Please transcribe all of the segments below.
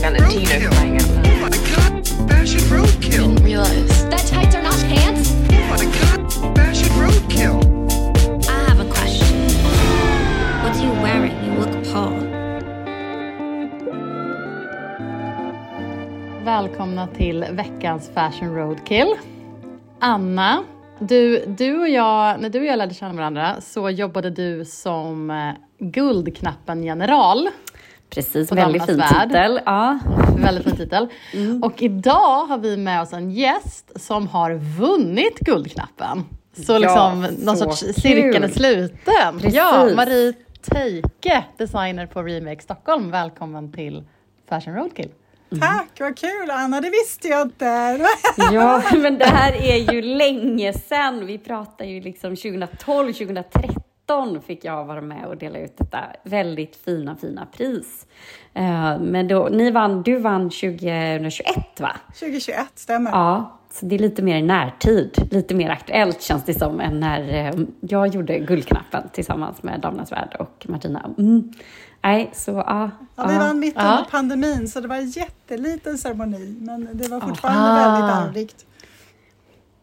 Valentino flying outside. Oh my god, fashion roadkill. Didn't realize. That tights are not pants? Oh my god, fashion roadkill. I have a question. What are you wearing? You look appalled. Välkomna till veckans Fashion Roadkill. Anna, du, du och jag, när du och jag lärde känna varandra så jobbade du som eh, Guldknappen-general. Precis, På väldigt fin Värld. titel. Ja. Väldigt fin titel. Och idag har vi med oss en gäst som har vunnit Guldknappen. Så Ja, liksom någon så sorts kul. cirkeln är sluten. Precis. Ja, Marie Teike, designer på Remake Stockholm. Välkommen till Fashion Roadkill. Tack, vad kul Anna, det visste jag inte. ja, men det här är ju länge sedan. Vi pratar ju liksom 2012, 2013 fick jag vara med och dela ut detta väldigt fina, fina pris. Eh, Men då, ni vann, du vann 2021 va? 2021, stämmer. Ja, så det är lite mer i närtid, lite mer aktuellt känns det som än när eh, jag gjorde Guldknappen tillsammans med Damernas Värld och Martina. Mm. Nej, så ja. Ja, vi ja. vann mitt Ja. under pandemin så det var en jätteliten ceremoni men det var fortfarande Ah. väldigt ärorikt.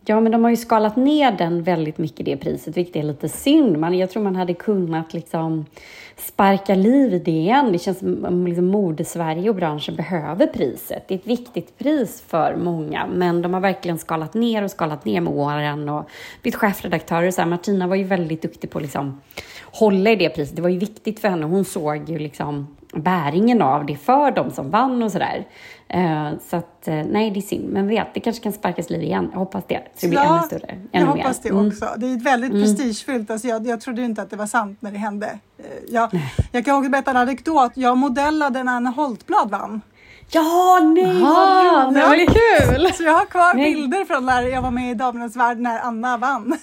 Ja, men de har ju skalat ner den väldigt mycket, det priset, vilket är lite synd. Man, jag tror man hade kunnat liksom sparka liv i det igen. Det känns som mm, liksom mode-Sverige och branschen behöver priset. Det är ett viktigt pris för många, men de har verkligen skalat ner och skalat ner med åren och bytt chefredaktörer. Så här, Martina var ju väldigt duktig på att liksom hålla i det priset. Det var ju viktigt för henne. Hon såg ju liksom bäringen av det för de som vann och sådär. Eh, så att, eh, nej, det är synd. Men vet, det kanske kan sparkas liv igen. Jag hoppas det. Så det blir ännu större. Ännu jag mer. hoppas det Mm. också. Det är väldigt prestigefyllt. Alltså jag, jag trodde inte att det var sant när det hände. Eh, Jag, jag kan också berätta en anekdot. Jag modellade när Anna Holtblad vann. Ja, nej, vad Ah, roligt! det var ju kul! Så jag har kvar Nej. bilder från när jag var med i Damernas Värld när Anna vann.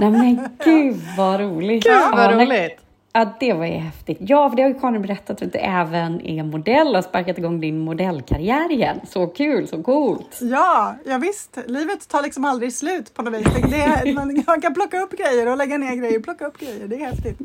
Nej, men gud vad roligt! Gud Ja, vad roligt! Ja, det var ju häftigt. Ja, för det har ju Karin berättat att du även är modell och har sparkat igång din modellkarriär igen. Så kul, så coolt! Ja, ja visst. Livet tar liksom aldrig slut på något vis. Det är, man, man kan plocka upp grejer och lägga ner grejer, plocka upp grejer. Det är häftigt.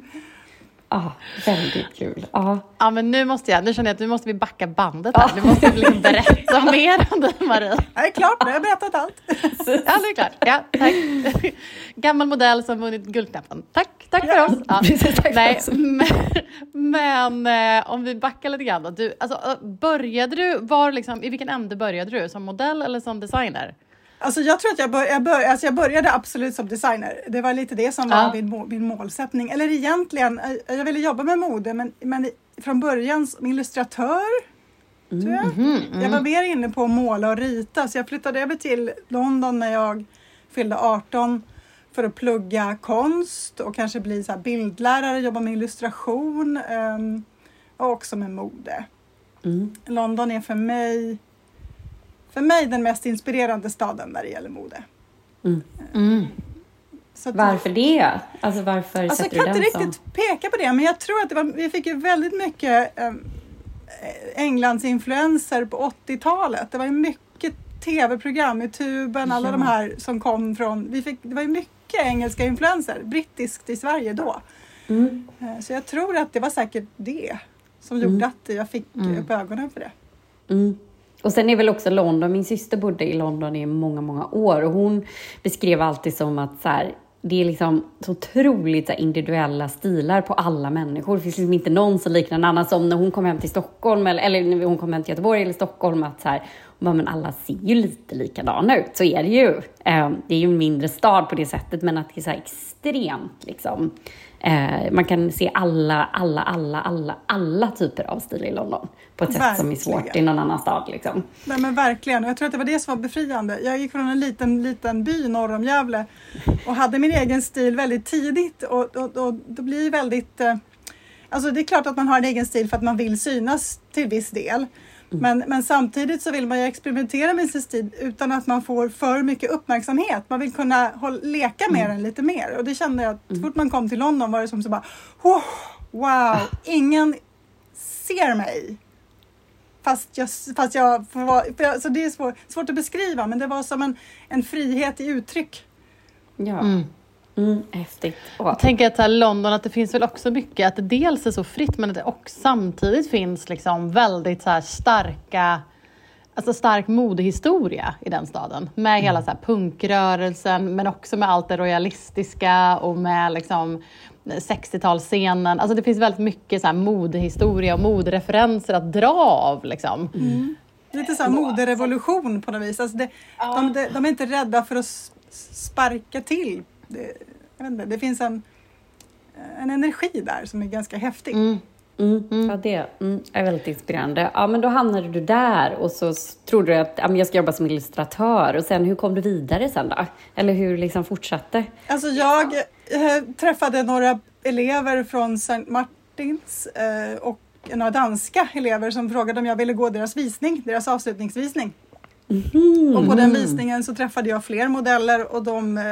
Ja, väldigt kul. Ja. Ja, men nu måste jag, nu känner jag att nu måste vi backa bandet här. Nu måste jag liksom berätta mer om dig Marie. Det är klart, nu har jag berättat allt. Ja, det är klart. Ja, tack. Gammal modell som vunnit Guldknappen. Tack, tack för oss. Ja. Precis, tack för Nej, oss. men, men eh, om vi backar lite grann då. Du, alltså, eh, började du, var liksom, i vilken ände började du? Som modell eller som designer? Alltså jag tror att jag, bör, jag, bör, alltså jag började absolut som designer. Det var lite det som var Ja. min, min målsättning. Eller egentligen, eh, jag ville jobba med mode men, men från början som illustratör. Tror jag. jag var mer inne på att måla och rita så jag flyttade över till London när jag fyllde 18 för att plugga konst och kanske bli så bildlärare, jobba med illustration ehm, och också med mode. Mm. London är för mig, för mig den mest inspirerande staden när det gäller mode. Så att- Varför det? Alltså varför Alltså, jag sätter kan du inte den riktigt som... peka på det, men jag tror att det var, vi fick ju väldigt mycket eh, Englands influenser på 80-talet. Det var ju mycket tv-program i tuben, alla Ja. de här som kom från... Vi fick, det var ju mycket engelska influenser, brittiskt i Sverige då. Mm. Eh, Så jag tror att det var säkert det som gjorde att jag fick upp ögonen för det. Mm. Och sen är väl också London, min syster bodde i London i många, många år och hon beskrev alltid som att så här, det är liksom så otroligt så här, individuella stilar på alla människor. Det finns liksom inte någon som liknar en annan. Som när hon kom hem till Stockholm eller, eller när hon kom hem till Göteborg eller Stockholm. Att så här, hon bara, men alla ser ju lite likadana ut. Så är det ju. Ehm, det är ju en mindre stad på det sättet men att det är så här extremt liksom. Eh, man kan se alla, alla, alla, alla, alla typer av stil i London. På ett sätt som är svårt Verkligen. i någon annan stad liksom. Nej men verkligen, och jag tror att det var det som var befriande. Jag gick från en liten, liten by norr om Gävle och hade min egen stil väldigt tidigt och, och, och det blir väldigt... Eh, alltså det är klart att man har en egen stil för att man vill synas till viss del. Men, men samtidigt så vill man ju experimentera med sin stil utan att man får för mycket uppmärksamhet. Man vill kunna håll, leka med den lite mer och det kände jag att så fort man kom till London var det som så bara oh, Wow, ingen ser mig. Fast jag, fast jag, vara- för jag så det är svår, svårt att beskriva men det var som en, en frihet i uttryck. Ja. Mm. Mm, häftigt. Åh. Jag tänker att så här, London, att det finns väl också mycket, att det dels är så fritt men att det också samtidigt finns liksom väldigt så här, starka Alltså stark modehistoria i den staden. Med hela så här, punkrörelsen men också med allt det royalistiska och med liksom 60-talsscenen. Alltså det finns väldigt mycket så här, modehistoria och modereferenser att dra av. Liksom. Lite så här moderevolution på något vis. Alltså det, de, de, de är inte rädda för att sparka till. Det, jag vet inte, det finns en, en energi där som är ganska häftig. Mm, Ja, det mm, är väldigt inspirerande. Ja, men då hamnade du där och så trodde du att ja, men jag ska jobba som illustratör. Och sen, hur kom du vidare sen då? Eller hur liksom fortsatte? Alltså jag eh, träffade några elever från St. Martins eh, och några danska elever som frågade om jag ville gå deras visning, deras avslutningsvisning. Och på den visningen så träffade jag fler modeller och de eh,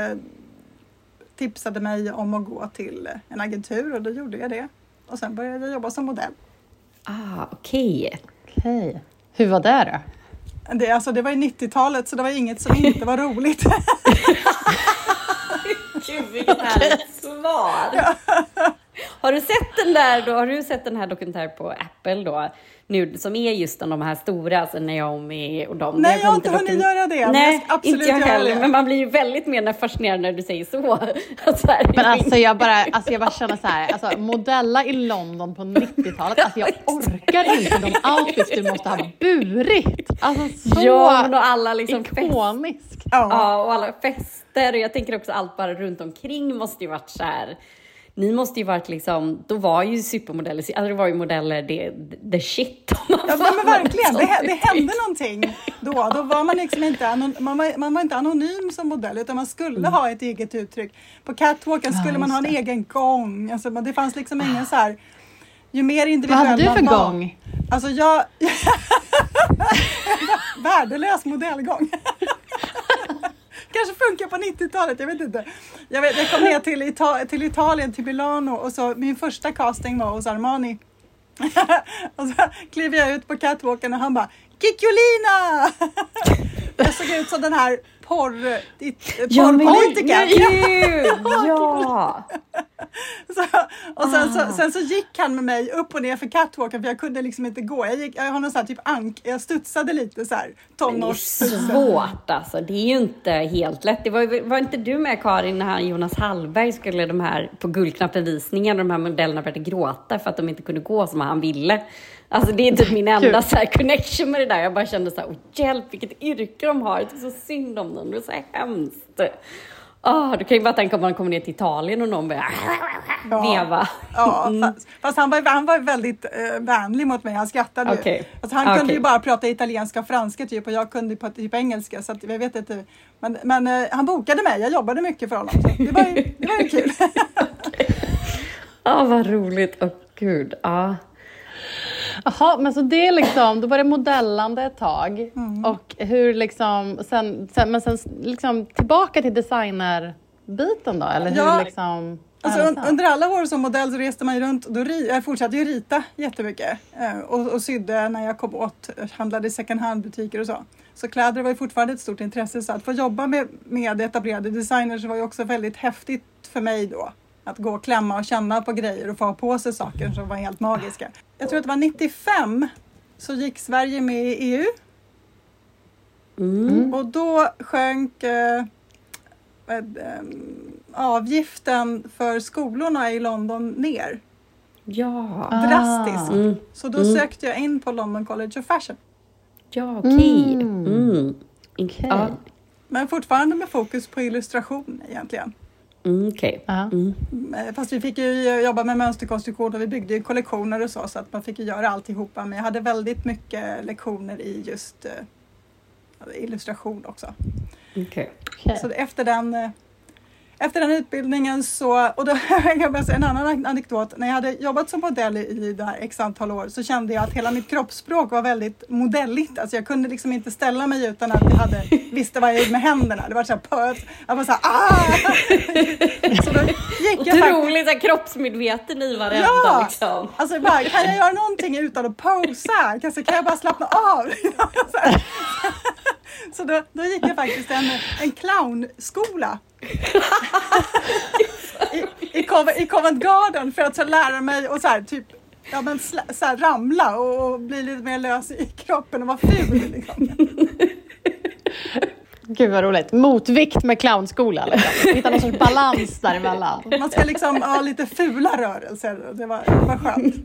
tipsade mig om att gå till en agentur och då gjorde jag det. Och sen började jag jobba som modell. Ah, okej. Okej. Hur var det då? Det, alltså, det var ju 90-talet så det var inget som inte var roligt. Gud, vilket härligt svar! Har du sett den där då? Har du sett den här dokumentären på Apple då? Nu, som är just om de här stora, alltså Naomi och de. Nej, jag har inte hunnit göra det, Nej, jag inte jag heller. Men man blir ju väldigt mer fascinerad när du säger så. så här, Men alltså jag bara, alltså jag bara känner så här, alltså modella i London på 90-talet, alltså jag orkar inte de outfits du måste ha burit. Alltså så ja, och alla liksom fest, ikoniskt. Ja. Ja, och alla fester och jag tänker också allt bara runt omkring måste ju varit så här. Ni måste ju varit liksom, då var ju supermodeller, alltså det var ju modeller det, the shit. om man Ja, men, verkligen, det, det uttryck. hände någonting då. Då var man liksom inte, anon, man var, man var inte anonym som modell utan man skulle ha ett eget uttryck. På catwalken skulle man ha en egen gång. Alltså, det fanns liksom ingen så här, ju mer Vad individuell hade du man för var- gång? Alltså jag... Värdelös modellgång. Kanske funkar på 90-talet, jag vet inte. Jag, vet, jag kom ner till, Ita- till Italien, till Milano och så min första casting var hos Armani. och så kliver jag ut på catwalken och han bara Kikjolina! jag såg ut som den här porr, Ja, porrpolitikern. gud! Ja! Så, och sen, så, sen så gick han med mig upp och ner för catwalken för jag kunde liksom inte gå. Jag, gick, jag har någon sån här typ ank, jag studsade lite så här Men det är tonårs... svårt alltså. Det är ju inte helt lätt. Det var, var inte du med Karin när han, Jonas Hallberg skulle de här på Guldknappen-visningen de här modellerna började gråta för att de inte kunde gå som han ville. Alltså det är typ min enda så här connection med det där. Jag bara kände så här, hjälp vilket yrke de har. Det är så synd om dem. Det är så hemskt. Oh, du kan ju bara tänka om man kommer ner till Italien och någon börjar veva. Ja, Mm. fast, fast han, var, han var väldigt eh, vänlig mot mig. Han skrattade ju. Okej. Alltså, han kunde Okej. ju bara prata italienska och franska typ och jag kunde på typ engelska. Så att, jag vet inte. Men, men eh, han bokade mig. Jag jobbade mycket för honom. Så det var ju, det var ju kul. Ja, vad roligt. Åh gud. Ja. Jaha, men så det är liksom, då var det modellande ett tag. Mm. Och hur liksom, sen, sen, men sen liksom tillbaka till designerbiten då? Eller hur Ja, liksom? Alltså, un, under alla år som modell så reste man ju runt. Då ri, jag fortsatte ju rita jättemycket eh, och, och sydde när jag kom åt, handlade i second hand-butiker och så. Så kläder var ju fortfarande ett stort intresse. Så att få jobba med, med etablerade designers var ju också väldigt häftigt för mig då. Att gå och klämma och känna på grejer och få ha på sig saker som var helt magiska. Jag tror att det var 95 så gick Sverige med i EU Mm. och då sjönk eh, vad, eh, avgiften för skolorna i London ner Ja. Ah. drastiskt. Mm. Så då sökte jag in på London College of Fashion. Ja, okej. Mm. Mm. Okej. Ja. Men fortfarande med fokus på illustration egentligen. Mm, okej. Ja. Mm. Eh, Fast vi fick ju jobba med mönsterkonstruktion och vi byggde ju kollektioner och så, så att man fick ju göra alltihopa. Men jag hade väldigt mycket lektioner i just eh, illustration också. Okej. Okej. Så efter den, eh, efter den utbildningen så, och då kan jag säga en annan anekdot. När jag hade jobbat som modell i här x antal år så kände jag att hela mitt kroppsspråk var väldigt modelligt. Alltså jag kunde liksom inte ställa mig utan att jag hade, visste vad jag gjorde med händerna. Det var så här. Jag var så här, ah! Så då gick jag faktiskt Otroligt kroppsmedveten i varenda Ja! liksom. Alltså bara, kan jag göra någonting utan att posa? Kanske kan jag bara slappna av? Så, då, då gick jag faktiskt en, en clownskola. I, i, Covent, I Covent Garden för att så lära mig och så här, typ Ja men så här, ramla och, och bli lite mer lös i kroppen och vara ful. Liksom. Gud vad roligt. Motvikt med clownskola. Liksom. Hitta någon sorts balans däremellan. Man ska liksom ha lite fula rörelser. Det var, det var skönt.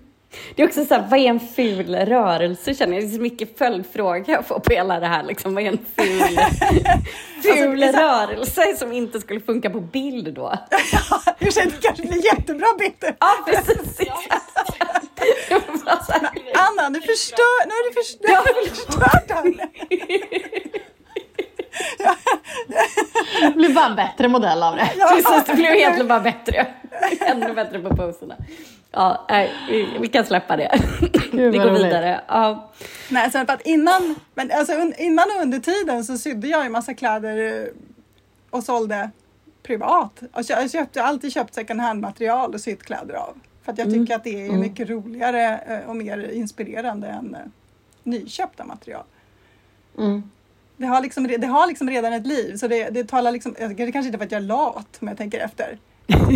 Det är också så här, vad är en ful rörelse känner jag? Det är så mycket följdfrågor jag får på hela det här. Liksom, vad är en ful, ful det är så- rörelse som inte skulle funka på bild då? I och för sig, det kanske blir jättebra bild. Ja, precis. Anna, nu, förstör, nu har du förstört, du har förstört det blir bara en bättre modell av det. Precis, det blev egentligen bara bättre. Ännu bättre på poserna. Ja, nej, vi, vi kan släppa det. Gud, Vi går roligt. vidare. Ja. Nej, sen för att innan, men alltså, innan och under tiden så sydde jag ju massa kläder och sålde privat. Alltså, jag köpte, har alltid köpt second hand material och sytt kläder av. För att jag tycker att det är mycket roligare eh, och mer inspirerande än eh, nyköpta material. Mm. Det har, liksom, det har liksom redan ett liv, så det, det talar liksom, det är kanske inte för att jag är lat om jag tänker efter.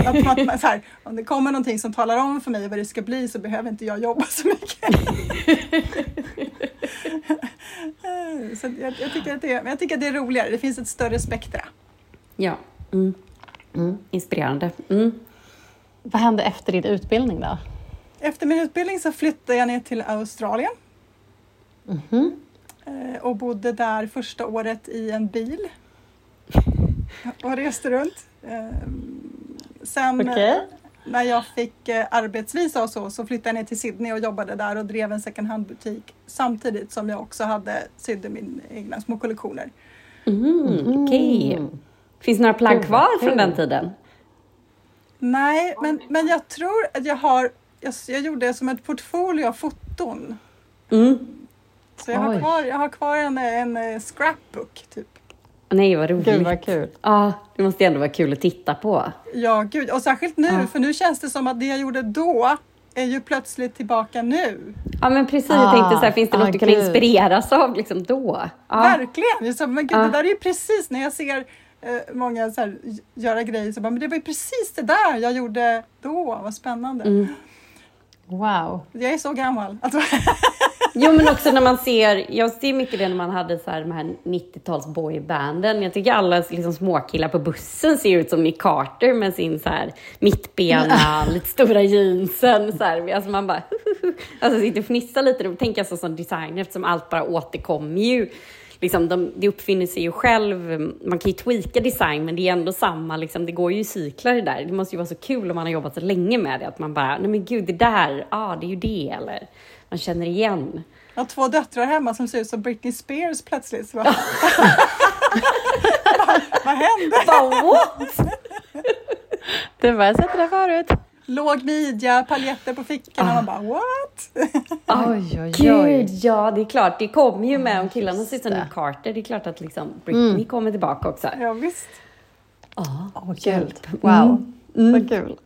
Att, man- så här, om det kommer någonting som talar om för mig vad det ska bli så behöver inte jag jobba så mycket. så jag, jag, tycker att det, jag tycker att det är roligare, det finns ett större spektra. ja. Mm. Mm. Inspirerande. Mm. Vad hände efter din utbildning då? Efter min utbildning så flyttade jag ner till Australien Mhm. eh, och bodde där första året i en bil och reste runt. Eh, Sen eh, Okej. när jag fick eh, arbetsvisa och så, så flyttade jag ner till Sydney och jobbade där och drev en second hand-butik samtidigt som jag också hade sydde min egna små kollektioner. Mm. Okej. Finns det några plagg kvar från den tiden? Nej, men, men jag tror att jag har, jag, jag gjorde som ett portfolio av foton. Mm. Så jag har kvar, jag har kvar en, en eh, scrapbook typ. Nej, vad roligt. Gud vad kul. Ja, det måste ändå vara kul att titta på. Ja, gud. Och särskilt nu, Ja. för nu känns det som att det jag gjorde då är ju plötsligt tillbaka nu. Ja, men precis. Ah, jag tänkte så här, finns det ah, något du kan gud. inspireras av liksom då? Ja. Verkligen! Jag sa, men gud, det där är ju precis när jag ser eh, många så här, göra grejer så bara, men det var ju precis det där jag gjorde då. Vad spännande. Mm. Wow. Jag är så gammal. Alltså, Jo, men också när man ser, jag ser mycket det när man hade så här, de här 90-tals boybanden. Jag tycker alla liksom, småkillar på bussen ser ut som Nick Carter med sin så här, mittbena, lite stora jeansen. Så här. Alltså man bara, alltså sitter och fnissar lite. Då tänker jag så som designer eftersom allt bara återkommer ju. Liksom, de, det uppfinner sig ju själv. Man kan ju tweaka design, men det är ändå samma. Liksom, det går ju i cyklar det där. Det måste ju vara så kul om man har jobbat så länge med det. Att man bara, nej men gud, det där, ja, ah, det är ju det. Eller man känner igen. jag har två döttrar hemma som ser ut som Britney Spears plötsligt. Så bara, vad, vad hände? Bara, what? Det var jag sett det där förut. Låg midja, paljetter på fickorna. Man bara what? Oj, oj, Gud, ja, det är klart. Det kommer ju med om killarna ser ut som det. Nick Carter. Det är klart att liksom Britney kommer tillbaka också. Ja, visst. Åh, kul. Mm. Wow, vad kul.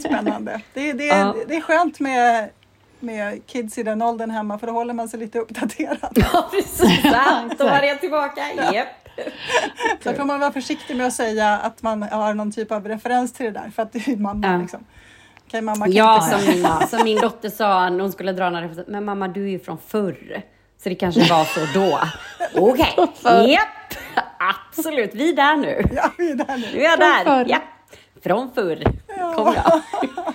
Spännande. Det, det, Ja. det är skönt med, med kids i den åldern hemma för då håller man sig lite uppdaterad. Ja, precis. Sant. Då var det tillbaka. Japp. Så får man vara försiktig med att säga att man har någon typ av referens till det där för att det är mamma. Ja. Liksom. Okej, mamma kan Ja, inte som min, som min dotter sa när hon skulle dra några referenser. Men mamma, du är ju från förr. Så det kanske var så då. Okej, japp. Absolut, vi är där nu. Ja, vi är där Nu nu. är där. Ja. Från förr kom jag.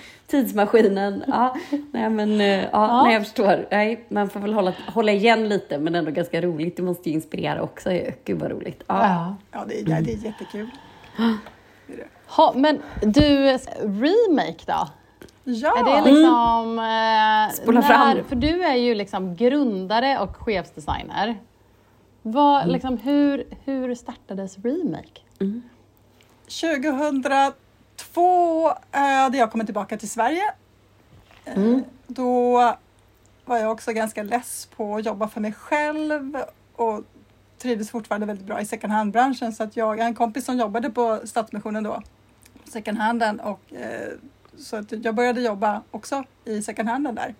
Tidsmaskinen. Ja, nej, men, eh, ja, Nej, jag förstår. Nej, man får väl hålla, hålla igen lite, men ändå ganska roligt. Det måste ju inspirera också. Gud vad roligt. Ja. Ja. Ja, det är, ja, det är jättekul. Ha, men du, remake då? Ja, Är det liksom... Eh, Spola fram. För du är ju liksom grundare och chefsdesigner. Vad, Mm. liksom, hur, hur startades remake? 2002 eh, hade jag kommit tillbaka till Sverige. Eh, Mm. Då var jag också ganska less på att jobba för mig själv och trivdes fortfarande väldigt bra i second hand-branschen. Så att jag, en kompis som jobbade på Stadsmissionen då, second handen. Och, eh, så att jag började jobba också i second handen där.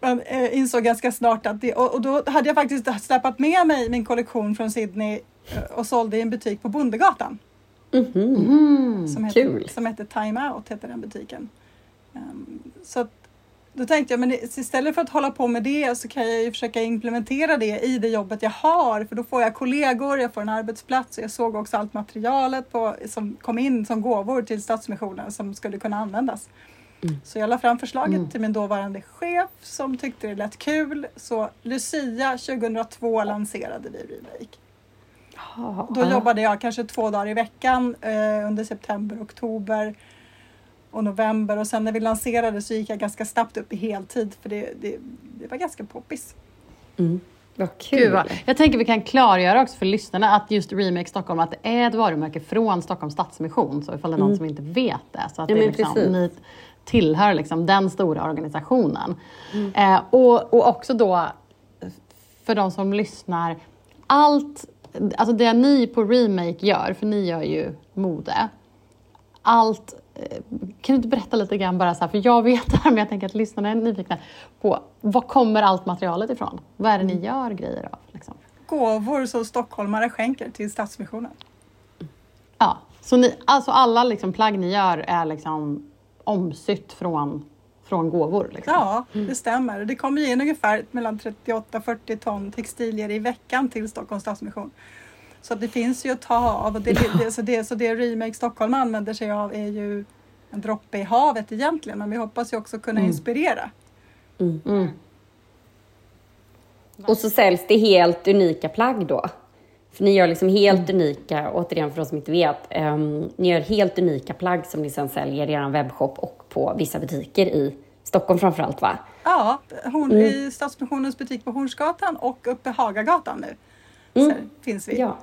Men eh, insåg ganska snart att det, och, och då hade jag faktiskt släpat med mig min kollektion från Sydney eh, och sålde i en butik på Bondegatan. Som hette, Kul. som hette Time Out, hette den butiken. Ehm, så att, då tänkte jag, men det- istället för att hålla på med det så kan jag ju försöka implementera det i det jobbet jag har. För då får jag kollegor, jag får en arbetsplats. och Jag såg också allt materialet på, som kom in som gåvor till Stadsmissionen som skulle kunna användas. Så jag la fram förslaget till min dåvarande chef som tyckte det lät kul. Så Lucia 2002 lanserade vi Remake. Då jobbade jag kanske två dagar i veckan eh, under september, oktober och november och sen när vi lanserade så gick jag ganska snabbt upp i heltid för det, det, det var ganska poppis. Mm. Vad kul. Gud. Jag tänker vi kan klargöra också för lyssnarna att just Remake Stockholm, att det är ett varumärke från Stockholms Stadsmission. Så ifall det är någon som inte vet det. Så att Mm. Ja, det är liksom, precis. ni tillhör liksom den stora organisationen. Eh, och, och också då, för de som lyssnar, allt, alltså det ni på Remake gör, för ni gör ju mode. Allt, eh, kan du inte berätta lite grann bara så här, för jag vet det här men jag tänker att lyssnarna är nyfikna på, var kommer allt materialet ifrån? Vad är det ni gör grejer av? Liksom? Gåvor som stockholmare skänker till Stadsmissionen. Ja, så ni, alltså alla liksom plagg ni gör är liksom omsytt från, från gåvor? Liksom. Ja, det stämmer. Det kommer in ungefär mellan 38-40 ton textilier i veckan till Stockholms Stadsmission. Så att det finns ju att ta av. Och det, det, så, det, så det Remake Stockholm använder sig av är ju en droppe i havet egentligen. Men vi hoppas ju också kunna inspirera. Mm. Och så säljs det helt unika plagg då? För ni gör liksom helt unika, återigen för de som inte vet, ehm, ni gör helt unika plagg som ni sen säljer i er webbshop och på vissa butiker i Stockholm framförallt va? Ja, hon, i Stadsmissionens butik på Hornsgatan och uppe Hagagatan nu. Så finns vi. Ja.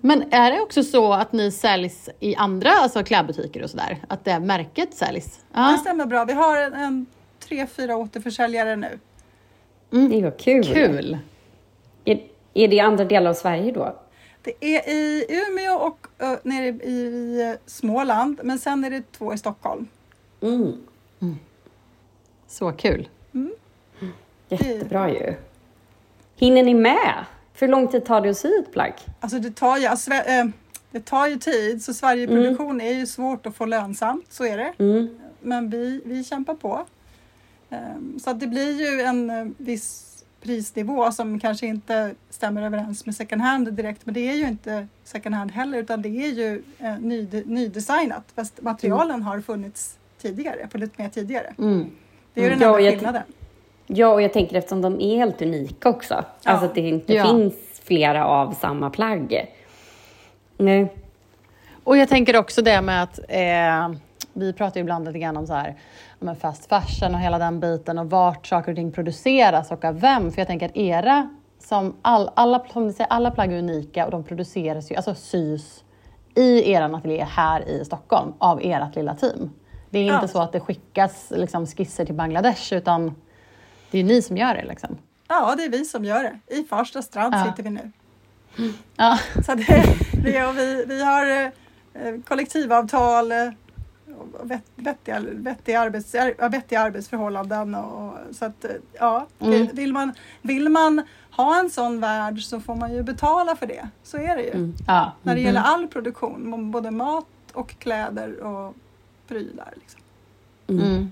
Men är det också så att ni säljs i andra alltså klädbutiker och sådär? Att det märket säljs? Det Ja, stämmer bra. Vi har en, en tre, fyra återförsäljare nu. Det var kul. kul! Är, det i andra delar av Sverige då? Det är i Umeå och uh, nere i, i Småland, men sen är det två i Stockholm. Mm. Så kul! Jättebra ju. Hinner ni med? För hur lång tid tar det att sy ett plagg? Alltså det tar ju, alltså, eh, det tar ju tid, så Sverigeproduktion är ju svårt att få lönsamt, så är det. Mm. Men vi, vi kämpar på. Ehm, Så att det blir ju en eh, viss prisnivå som kanske inte stämmer överens med second hand direkt. Men det är ju inte second hand heller utan det är ju eh, ny, nydesignat. Fast materialen har funnits tidigare, funnits med tidigare. Mm. Det är ju den Ja, enda skillnaden. Ja, och jag tänker eftersom de är helt unika också. Alltså att det inte Ja. finns flera av samma plagg. Nej. Och jag tänker också det med att eh, vi pratar ju ibland lite grann om så här, men fast fashion och hela den biten och vart saker och ting produceras och av vem. För jag tänker att era, som all, alla, som ni säger, alla plagg är unika och de produceras ju, alltså sys i er ateljé här i Stockholm av ert lilla team. Det är inte Ja. så att det skickas liksom, skisser till Bangladesh utan det är ni som gör det. Liksom. Ja, det är vi som gör det. I Farsta strand Ja. sitter vi nu. Ja. Så det, det, och vi, vi har eh, kollektivavtal, eh, vettiga, vettiga, arbets, vettiga arbetsförhållanden. Och, så att, eh, ja, Mm. vill, man, vill man ha en sån värld så får man ju betala för det. Så är det ju. Ja. När det gäller all produktion, både mat och kläder och prylar. Liksom. Mm.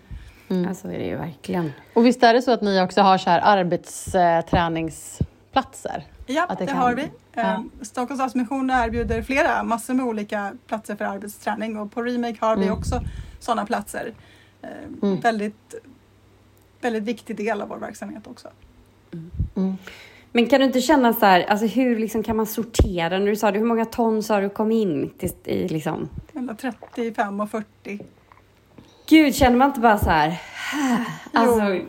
Ja, så är det ju verkligen. Och visst är det så att ni också har så här arbetsträningsplatser? Ja, Att det, det kan- har vi. Ja. Eh, Stockholms Stadsmission erbjuder flera, massor med olika platser för arbetsträning och på Remake har vi Mm. också sådana platser. Eh, Mm. Väldigt, väldigt viktig del av vår verksamhet också. Men kan du inte känna så här, alltså hur liksom kan man sortera? När du sa det, hur många ton sa du kom in till, i liksom? Mellan 35 och 40. Gud, känner man inte bara så här, alltså,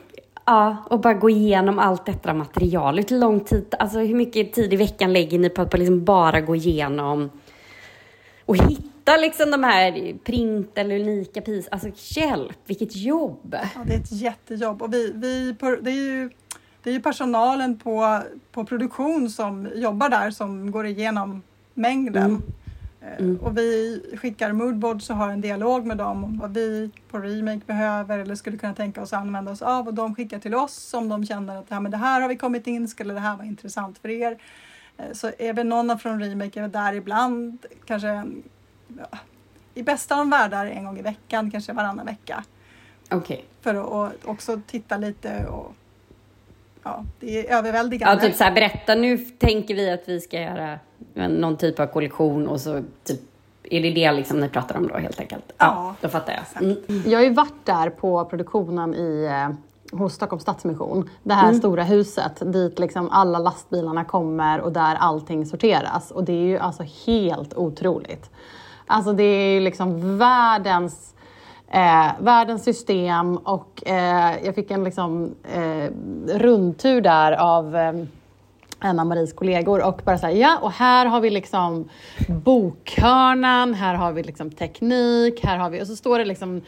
ja, och bara gå igenom allt detta material. Hur lång tid, alltså hur mycket tid i veckan lägger ni på att liksom bara gå igenom och hitta liksom de här print eller unika pris. Alltså hjälp, vilket jobb! Ja, det är ett jättejobb och vi, vi, det, är ju, det är ju personalen på, på produktion som jobbar där som går igenom mängden. Eh, Och vi skickar moodboards och har en dialog med dem om vad vi på Remake behöver eller skulle kunna tänka oss använda oss av och de skickar till oss om de känner att ja, men det här har vi kommit in, skulle det här vara intressant för er? Eh, Så även någon från Remake är där ibland, kanske ja, i bästa av världar en gång i veckan, kanske varannan vecka. Okej. För att och också titta lite och ja, det är Ja, överväldigande. typ så här, berätta nu tänker vi att vi ska göra någon typ av kollektion och så typ, är det det liksom ni pratar om då helt enkelt? Ja, då fattar jag. Mm. Jag har ju varit där på produktionen i, eh, hos Stockholms Stadsmission. Det här stora huset dit liksom alla lastbilarna kommer och där allting sorteras. Och det är ju alltså helt otroligt. Alltså det är ju liksom världens, eh, världens system och eh, jag fick en liksom, eh, rundtur där av eh, en av Maries kollegor och bara säga ja och här har vi liksom bokhörnan, här har vi liksom teknik, här har vi, och så står det liksom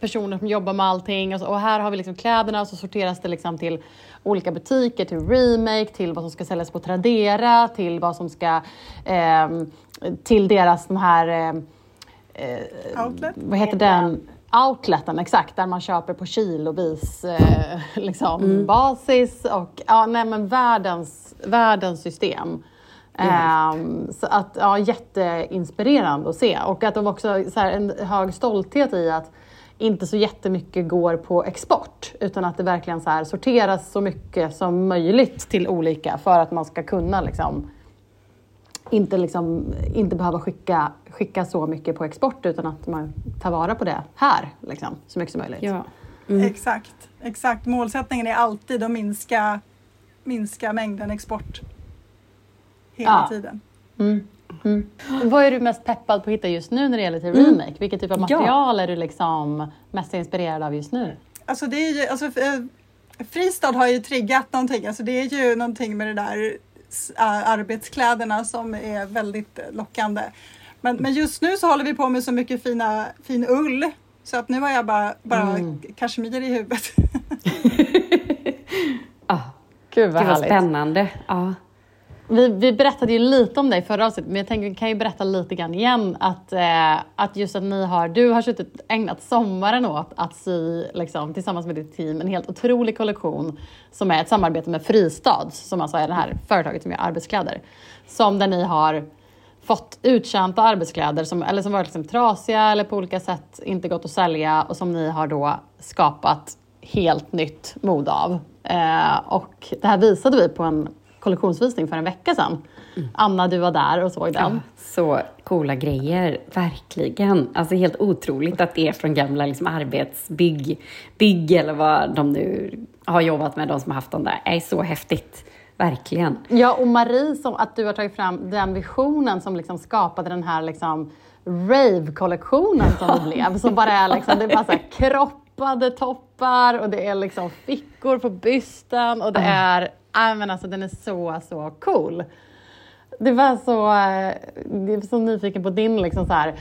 personer som jobbar med allting och, så, och här har vi liksom kläderna och så sorteras det liksom till olika butiker, till Remake, till vad som ska säljas på Tradera, till vad som ska, ehm, till deras de här ehm, Outlet. vad heter den? Outleten, exakt, där man köper på kilovis eh, liksom, basis och ja, nej, men världens, världens system. Ehm, så att, ja, jätteinspirerande att se. Och att de också så här, en hög stolthet i att inte så jättemycket går på export utan att det verkligen så här, sorteras så mycket som möjligt till olika för att man ska kunna liksom, inte, liksom, inte behöva skicka, skicka så mycket på export utan att man tar vara på det här liksom, så mycket som möjligt. Ja. Exakt, exakt. Målsättningen är alltid att minska, minska mängden export hela Ja. tiden. Vad är du mest peppad på att hitta just nu när det gäller till remake? Vilket typ av Ja. material är du liksom mest inspirerad av just nu? Alltså det är ju, alltså, eh, Fristad har ju triggat någonting. Alltså det är ju någonting med det där arbetskläderna som är väldigt lockande. Men, men just nu så håller vi på med så mycket fina, fin ull. Så att nu har jag bara, bara kashmir i huvudet. Ah, Gud vad Gud vad spännande. Ja. Vi, vi berättade ju lite om dig förra avsnittet, men jag tänker vi kan ju berätta lite grann igen att, eh, att just att ni har, du har suttit, ägnat sommaren åt att sy liksom, tillsammans med ditt team en helt otrolig kollektion som är ett samarbete med Fristads, som alltså är det här företaget som gör arbetskläder. Som där ni har fått uttjänta arbetskläder som, eller som varit liksom trasiga eller på olika sätt inte gått att sälja och som ni har då skapat helt nytt mode av. Eh, och det här visade vi på en kollektionsvisning för en vecka sedan. Anna, du var där och såg den. Ja, så coola grejer, verkligen. Alltså helt otroligt att det är från gamla liksom, arbetsbygg, bygg eller vad de nu har jobbat med, de som har haft dem där. Det är så häftigt, verkligen. Ja, och Marie, som, att du har tagit fram den visionen som liksom skapade den här liksom rave-kollektionen som det blev. Som bara är liksom, det är bara så kroppade toppar och det är liksom fickor på bysten och det är, nej men alltså den är så, så cool. Det var så, eh, jag är så nyfiken på din, liksom så här,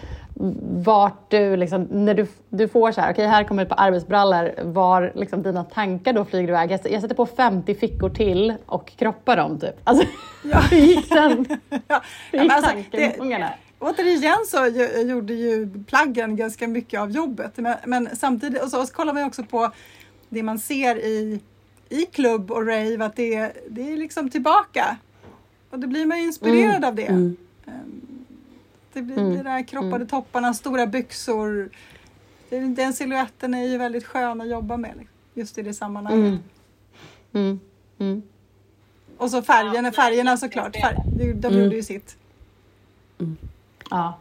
vart du, liksom, när du, du får så här, okej här kommer ett par arbetsbrallor, var liksom, dina tankar då flyger iväg. Jag, jag sätter på 50 fickor till och kroppar dem typ. Alltså, hur gick den? Ja, Hur gick alltså, tankegångarna? Återigen så gjorde ju plaggen ganska mycket av jobbet. Men, men samtidigt, och så, och så kollar man också på det man ser i, i klubb och rave, att det, är- det är liksom tillbaka. Och då blir man ju inspirerad av det. Mm. Ehm, Det blir det där kroppade topparna, stora byxor. Det- Den siluetten är ju väldigt skön att jobba med liksom, just i det sammanhanget. Mm. Mm. Mm. Och så färgerna, färgerna såklart. Färg, de de Mm. gjorde ju sitt. Ja.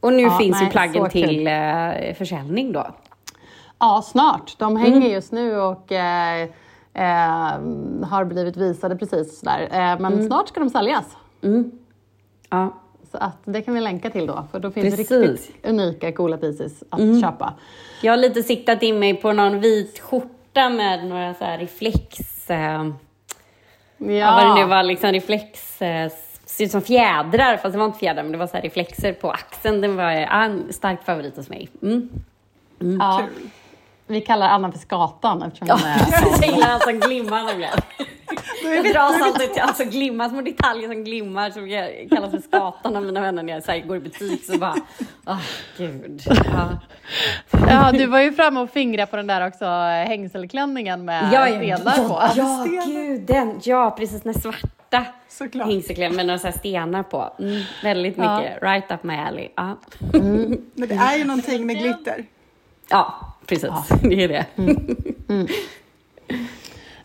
Och nu Ja, finns ju plaggen till eh, försäljning då. ja, snart. De hänger Mm. just nu och eh, har blivit visade precis sådär. Eh, men Mm. snart ska de säljas. Ja. Så att det kan vi länka till då, för då finns Precis. Mm. riktigt unika coola pieces att köpa. Jag har lite siktat in mig på någon vit skjorta med några så här reflex... Eh, ja. Vad det nu var, liksom reflex... Eh, ser ut som fjädrar, fast det var inte fjädrar, men det var så här reflexer på axeln. Den var en stark favorit hos mig. Mm. Ja. Vi kallar Anna för Skatan eftersom Ja, hon är jag gillar han som glimmar nämligen. Jag dras alltid till alltså, glimmar, små detaljer som glimmar som jag kallas för skatan av mina vänner när jag så här, går i butik. Så bara, åh gud. Ja. Ja, du var ju framme och fingrade på den där också eh, hängselklänningen med stenar på. Ja, gud, den. Ja, precis. Den svarta Såklart. hängselklämmen med några så här stenar på. Mm, väldigt Ja. mycket right up my alley. Ja, Men det är ju någonting med glitter. ja precis. Det är det.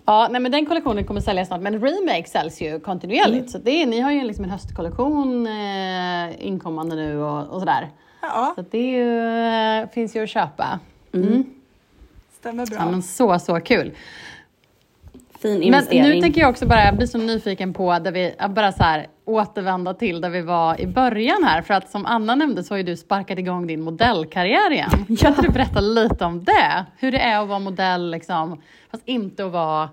Ja, nej, men den kollektionen kommer säljas snart, men Remake säljs ju kontinuerligt. Så det är, ni har ju liksom en höstkollektion eh, inkommande nu och, och sådär. Ja, Så det är ju, eh, finns ju att köpa. stämmer Ja, bra. men så, så kul. Fin Men investering. nu tänker jag också bara, jag blir så nyfiken på, där vi, bara så här, återvända till där vi var i början här. För att som Anna nämnde så har ju du sparkat igång din modellkarriär igen. Kan inte du berätta lite om det? Hur det är att vara modell, liksom, fast inte att vara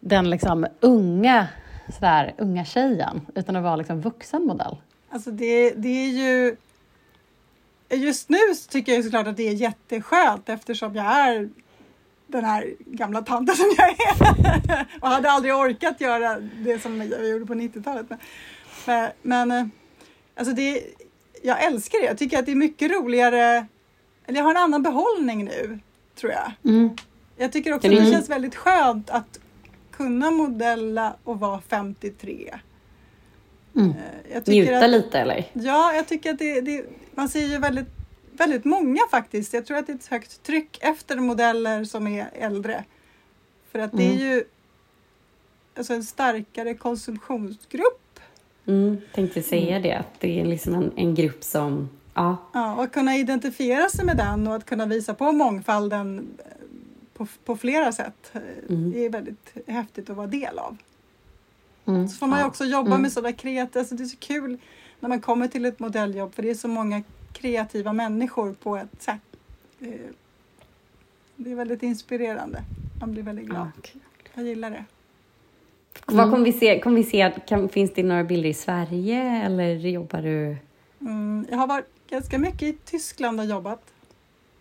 den liksom unga, sådär, unga tjejen, utan att vara liksom vuxen modell. Alltså det, det är ju... Just nu så tycker jag såklart att det är jätteskönt eftersom jag är den här gamla tanten som jag är. Och hade aldrig orkat göra det som jag gjorde på 90-talet. Men, men, eh, alltså det, jag älskar det. Jag tycker att det är mycket roligare. Eller jag har en annan behållning nu, tror jag. Jag tycker också att det Mm. känns väldigt skönt att kunna modella och vara 53. Mm. Eh, Njuta att, lite eller? Ja, jag tycker att det, det, man ser ju väldigt, väldigt många faktiskt. Jag tror att det är ett högt tryck efter modeller som är äldre. För att det är ju alltså en starkare konsumtionsgrupp. Mm, tänkte säga det, att det är liksom en, en grupp som, ja, Ja, och att kunna identifiera sig med den och att kunna visa på mångfalden eh, på, på flera sätt. eh, Mm. Det är väldigt häftigt att vara del av. Mm. Så får man ju också jobba Mm. med sådana kreativa, alltså det är så kul när man kommer till ett modelljobb för det är så många kreativa människor på ett sätt. Eh, Det är väldigt inspirerande. Man blir väldigt glad. ja. Jag gillar det. Vad kommer vi se? Kommer vi se kan, finns det några bilder i Sverige eller jobbar du? Mm, jag har varit ganska mycket i Tyskland och jobbat.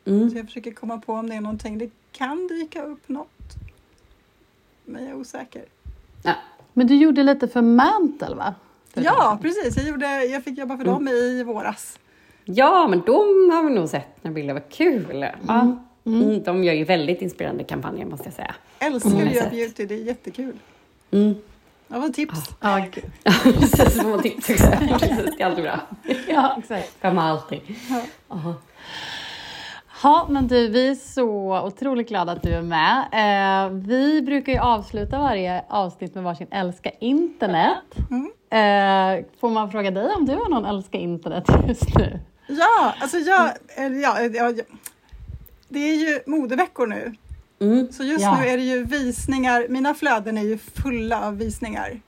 Mm. Så jag försöker komma på om det är någonting. Det kan dyka upp något. Men jag är osäker. Ja. Men du gjorde lite för Mantle va? För Ja, sedan. precis. Jag, gjorde, jag fick jobba för dem i våras. Ja, men de har vi nog sett några bilder, vad kul! Ja. Mm. De gör ju väldigt inspirerande kampanjer måste jag säga. Älskar Mm. att göra beauty. Det är jättekul. Mm. Det var tips. Ja, gud. Precis, små tips också. Precis, Det är alltid bra. ja, exakt. Skämma alltid. Aha. Ja, men du, vi är så otroligt glada att du är med. Eh, vi brukar ju avsluta varje avsnitt med varsin älska internet. Eh, får man fråga dig om du har någon älska internet just nu? Ja, alltså jag, eller ja, ja, ja, det är ju modeveckor nu. Mm. Så just Ja. nu är det ju visningar. Mina flöden är ju fulla av visningar.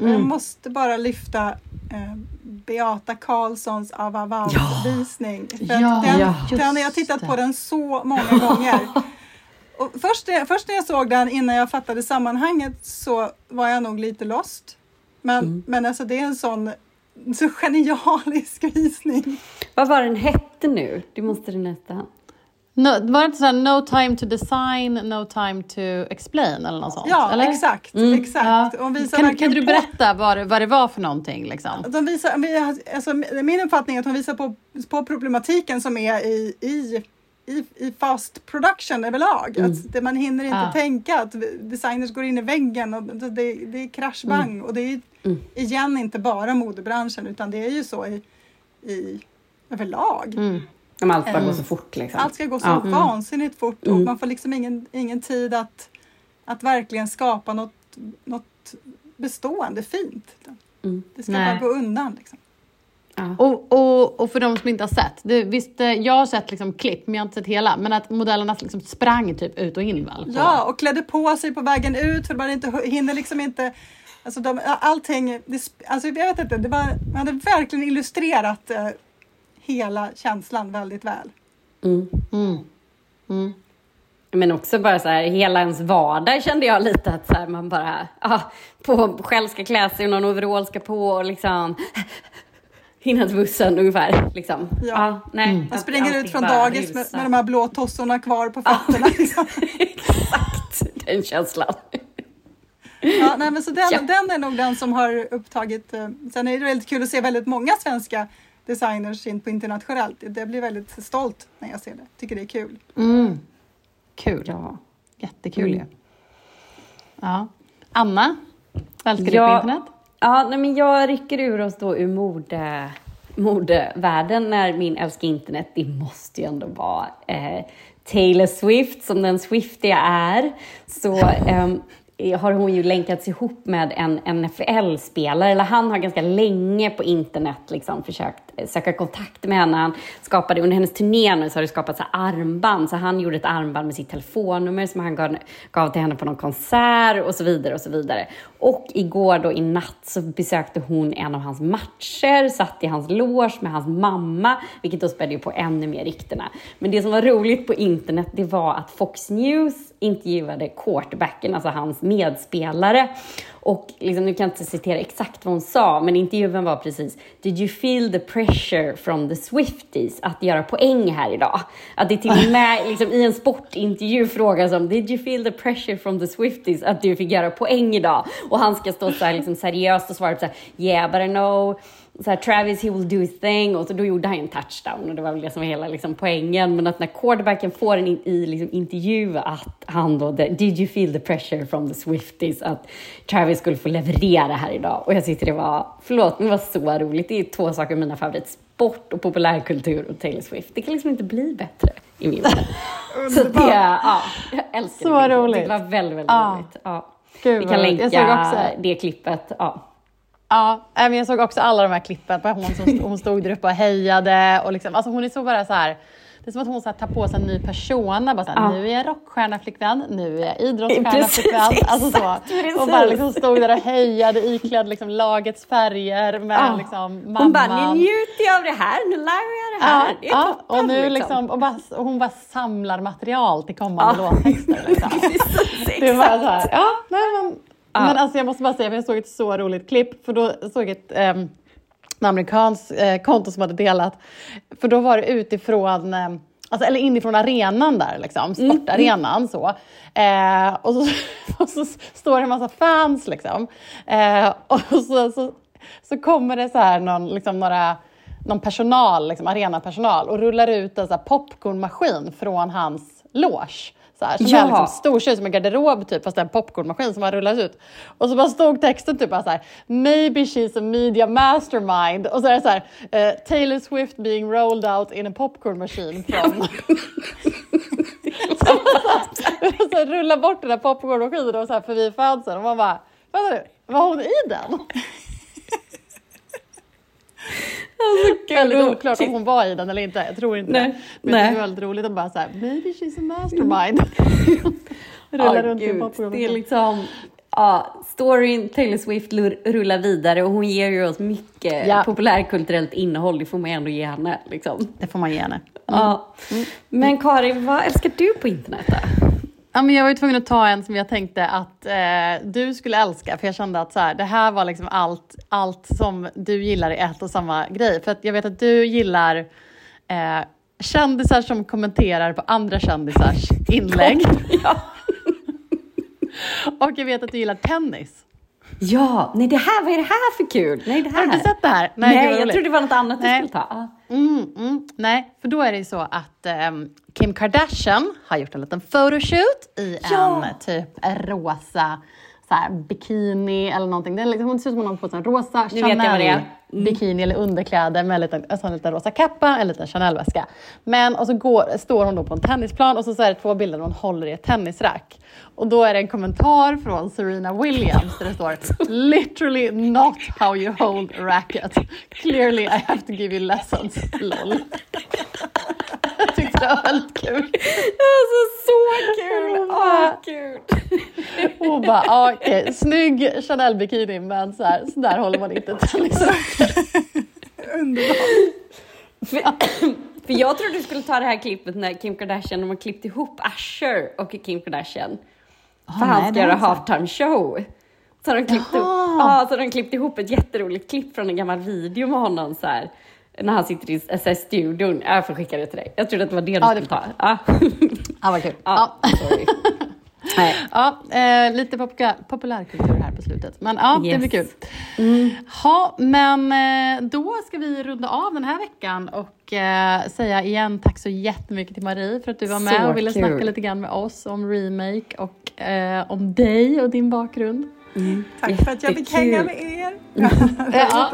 Mm. Jag måste bara lyfta eh, Beata Karlssons Avaval-visning. Ja, den, ja, den, jag har just tittat det. på den så många gånger. Och först, först när jag såg den innan jag fattade sammanhanget så var jag nog lite lost. Men, Mm. men alltså det är en sån så genialisk visning. Vad var den hette nu? Det måste du nästan. No, var det inte såhär no time to design, no time to explain eller något sånt? Ja, eller? exakt. Mm. exakt. Ja. Och visar Kan, kan du på- berätta vad det, vad det var för någonting? Liksom? De visar, vi- alltså, min uppfattning är att hon visar på, på problematiken som är i, i, i, i fast production överlag. Att det, man hinner inte Ja. tänka att designers går in i väggen och det, det är kraschbang. Och det är Mm. igen inte bara modebranschen utan det är ju så i, i överlag. Mm. Om allt bara går så fort liksom. Allt ska gå så Ja. vansinnigt fort och Mm. man får liksom ingen, ingen tid att, att verkligen skapa något, något bestående fint. Mm. Det ska Nej. bara gå undan. Liksom. Ja. Och, och, och för de som inte har sett, det, visst, eh, jag har sett liksom klipp men jag har inte sett hela, men att modellerna liksom sprang typ ut och in väl? Ja, och klädde på sig på vägen ut för man inte, hinner liksom inte Alltså de, allting, det, alltså jag vet inte, det var, man hade verkligen illustrerat eh, hela känslan väldigt väl. Mm. Mm. Mm. Men också bara så här, hela ens vardag kände jag lite att så här, man bara, ah, på, själv ska klä sig och någon overall ska på och liksom hinna till bussen ungefär. Liksom. Ja. Ah, nej, Mm. Man springer ut från dagis med, med de här blå tossorna kvar på fötterna. liksom. Exakt den känslan. Ja, nej, men så den, Ja. den är nog den som har upptagit... Eh, sen är det väldigt kul att se väldigt många svenska designers in på internationellt. Det blir väldigt stolt när jag ser det. Tycker det är kul. Mm. Kul. Ja. Jättekul Mm. ju. Ja. Anna, vad älskar du Ja. på internet? Ja, nej, men jag rycker ur oss då ur mode, modevärlden när min älskar internet, det måste ju ändå vara eh, Taylor Swift, som den Swiftiga är. Så eh, har hon ju länkats ihop med en NFL-spelare, eller han har ganska länge på internet liksom försökt eh, söka kontakt med henne. Han skapade, under hennes turné nu så har det skapats armband, så han gjorde ett armband med sitt telefonnummer som han gav, gav till henne på någon konsert och så vidare och så vidare. Och igår då i natt så besökte hon en av hans matcher, satt i hans loge med hans mamma, vilket då spädde ju på ännu mer ryktena. Men det som var roligt på internet, det var att Fox News intervjuade quarterbacken, alltså hans medspelare. Och liksom, nu kan jag inte citera exakt vad hon sa, men intervjun var precis Did you feel the pressure from the Swifties att göra poäng här idag? Att det till och med liksom, i en sportintervju frågas om Did you feel the pressure from the Swifties att du fick göra poäng idag? Och han ska stå så här liksom, seriöst och svara så här Yeah, but I know så här, Travis he will do his thing och så då gjorde han en touchdown och det var väl det som var hela liksom, poängen. Men att när quarterbacken får en in, i liksom, intervju att han då, the, did you feel the pressure from the Swifties att Travis skulle få leverera här idag. Och jag tyckte det var, förlåt men det var så roligt. Det är två saker mina favorit, sport och populärkultur och Taylor Swift. Det kan liksom inte bli bättre i min värld. Så det, ja, jag älskar Så det. roligt. Det var väldigt, väldigt Ja. roligt. Ja. Gud, Vi kan länka det klippet. Ja. Ja, men jag såg också alla de här klippen på hon som hon stod där uppe och hejade. Och liksom, alltså hon är så bara så här, det är som att hon så tar på sig en ny persona. Bara så här, Ja. Nu är jag rockstjärna flickvän, nu är jag idrottsstjärna Precis, flickvän. Alltså så. Och bara precis. liksom stod där och hejade iklädd liksom, lagets färger med Ja. liksom, mamman. Hon bara, nu njuter jag av det här, nu lär jag det här. Ja, det är ja, toppen, och, nu liksom, och, bara, och hon bara samlar material till kommande Ja. låttexter. Liksom. Precis, Det var exakt. så här, ja, nej, men. Men alltså jag måste bara säga, jag såg ett så roligt klipp, för då såg jag ett um, amerikanskt eh, konto som hade delat, för då var det utifrån eh, Alltså, eller inifrån arenan där, liksom, sportarenan. Så. Eh, och, så, och så står det en massa fans. Liksom. Eh, och så, så, så kommer det så här någon, liksom, några, någon personal, liksom, arenapersonal och rullar ut en så popcornmaskin från hans loge. Så här, som Ja. är liksom stor, som en garderob typ, fast det är en popcornmaskin som har rullats ut. Och så bara stod texten typ bara så här, maybe she's a media mastermind. Och så är det så här, eh, Taylor Swift being rolled out in a popcorn machine from... så, så rulla bort den där popcornmaskinen och så här förbi fansen och man bara, vänta nu, var hon i den? Väldigt oklart om hon var i den eller inte. Jag tror inte Nej. det. Men Nej. det är väldigt roligt att bara så här, maybe she's a mastermind. Rullar Ja, runt i gud, popcorn. Det är liksom, ja, storyn Taylor Swift rullar vidare och hon ger ju oss mycket Ja. populärkulturellt innehåll. Det får man ändå ge henne. Liksom. Det får man ge henne. Ja. Men Karin, vad älskar du på internet då? Ja, men jag var ju tvungen att ta en som jag tänkte att eh, du skulle älska, för jag kände att så här, det här var liksom allt, allt som du gillar i ett och samma grej. För att jag vet att du gillar eh, kändisar som kommenterar på andra kändisars inlägg. Ja. och jag vet att du gillar tennis. Ja, nej det här, vad är det här för kul? Nej, det här. Har du inte sett det här? Nej, vad jag trodde det var något annat du Nej. skulle ta. Mm, mm, nej, för då är det ju så att ehm, Kim Kardashian har gjort en liten photoshoot i Ja. en typ rosa så här, bikini eller någonting. Det är liksom, hon ser ut som hon har på sig en rosa Nu vet jag vad det är. Chanel bikini eller underkläder med en liten, en sån liten rosa kappa, en liten Chanel-väska. Men och så går, står hon då på en tennisplan och så, så är det två bilder där hon håller i ett tennisrack. Och då är det en kommentar från Serena Williams där det står “Literally not how you hold a racket. Clearly I have to give you lessons, LOL”. Jag tyckte det var väldigt kul. Alltså så kul! Åh, kul! Hon bara, ah, okej, snygg Chanel-bikini men så, här, så där håller man inte tennisracket. Underbart. För, för jag trodde du skulle ta det här klippet när Kim Kardashian, de har klippt ihop Usher och Kim Kardashian. För nej, han ska göra halftime show. Så de klippt ihop, Jaha. ja, så de klippt ihop ett jätteroligt klipp från en gammal video med honom så här. När han sitter i så här, studion. Jag får skicka det till dig. Jag trodde att det var det du Ja, skulle ta. Ja. Ja, vad kul. Ja, Ja. Ja, eh, lite populär, populärkultur på slutet. Men ja, det Yes. blir kul. Mm. Men eh, då ska vi runda av den här veckan och eh, säga igen tack så jättemycket till Marie för att du var med Så och ville kul. snacka lite grann med oss om remake och eh, om dig och din bakgrund. Tack för att jag fick Jättekul. hänga med er. Ja,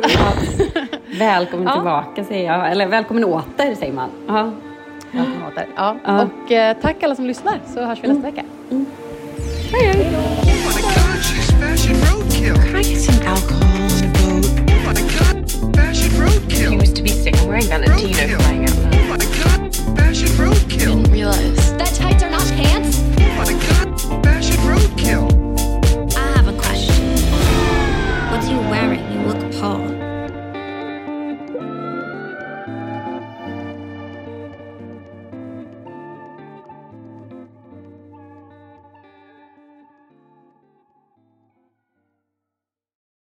Välkommen Ja. tillbaka säger jag. Eller välkommen åter säger man. Ja. välkommen åter. Ja. Ja. Och eh, tack alla som lyssnar så hörs vi nästa vecka. Oh my god, some alcohol on a boat. Oh my god, fashion roadkill. He used to be sick wearing Valentino flying out. Oh my god, fashion roadkill. Didn't realize that tights are not pants.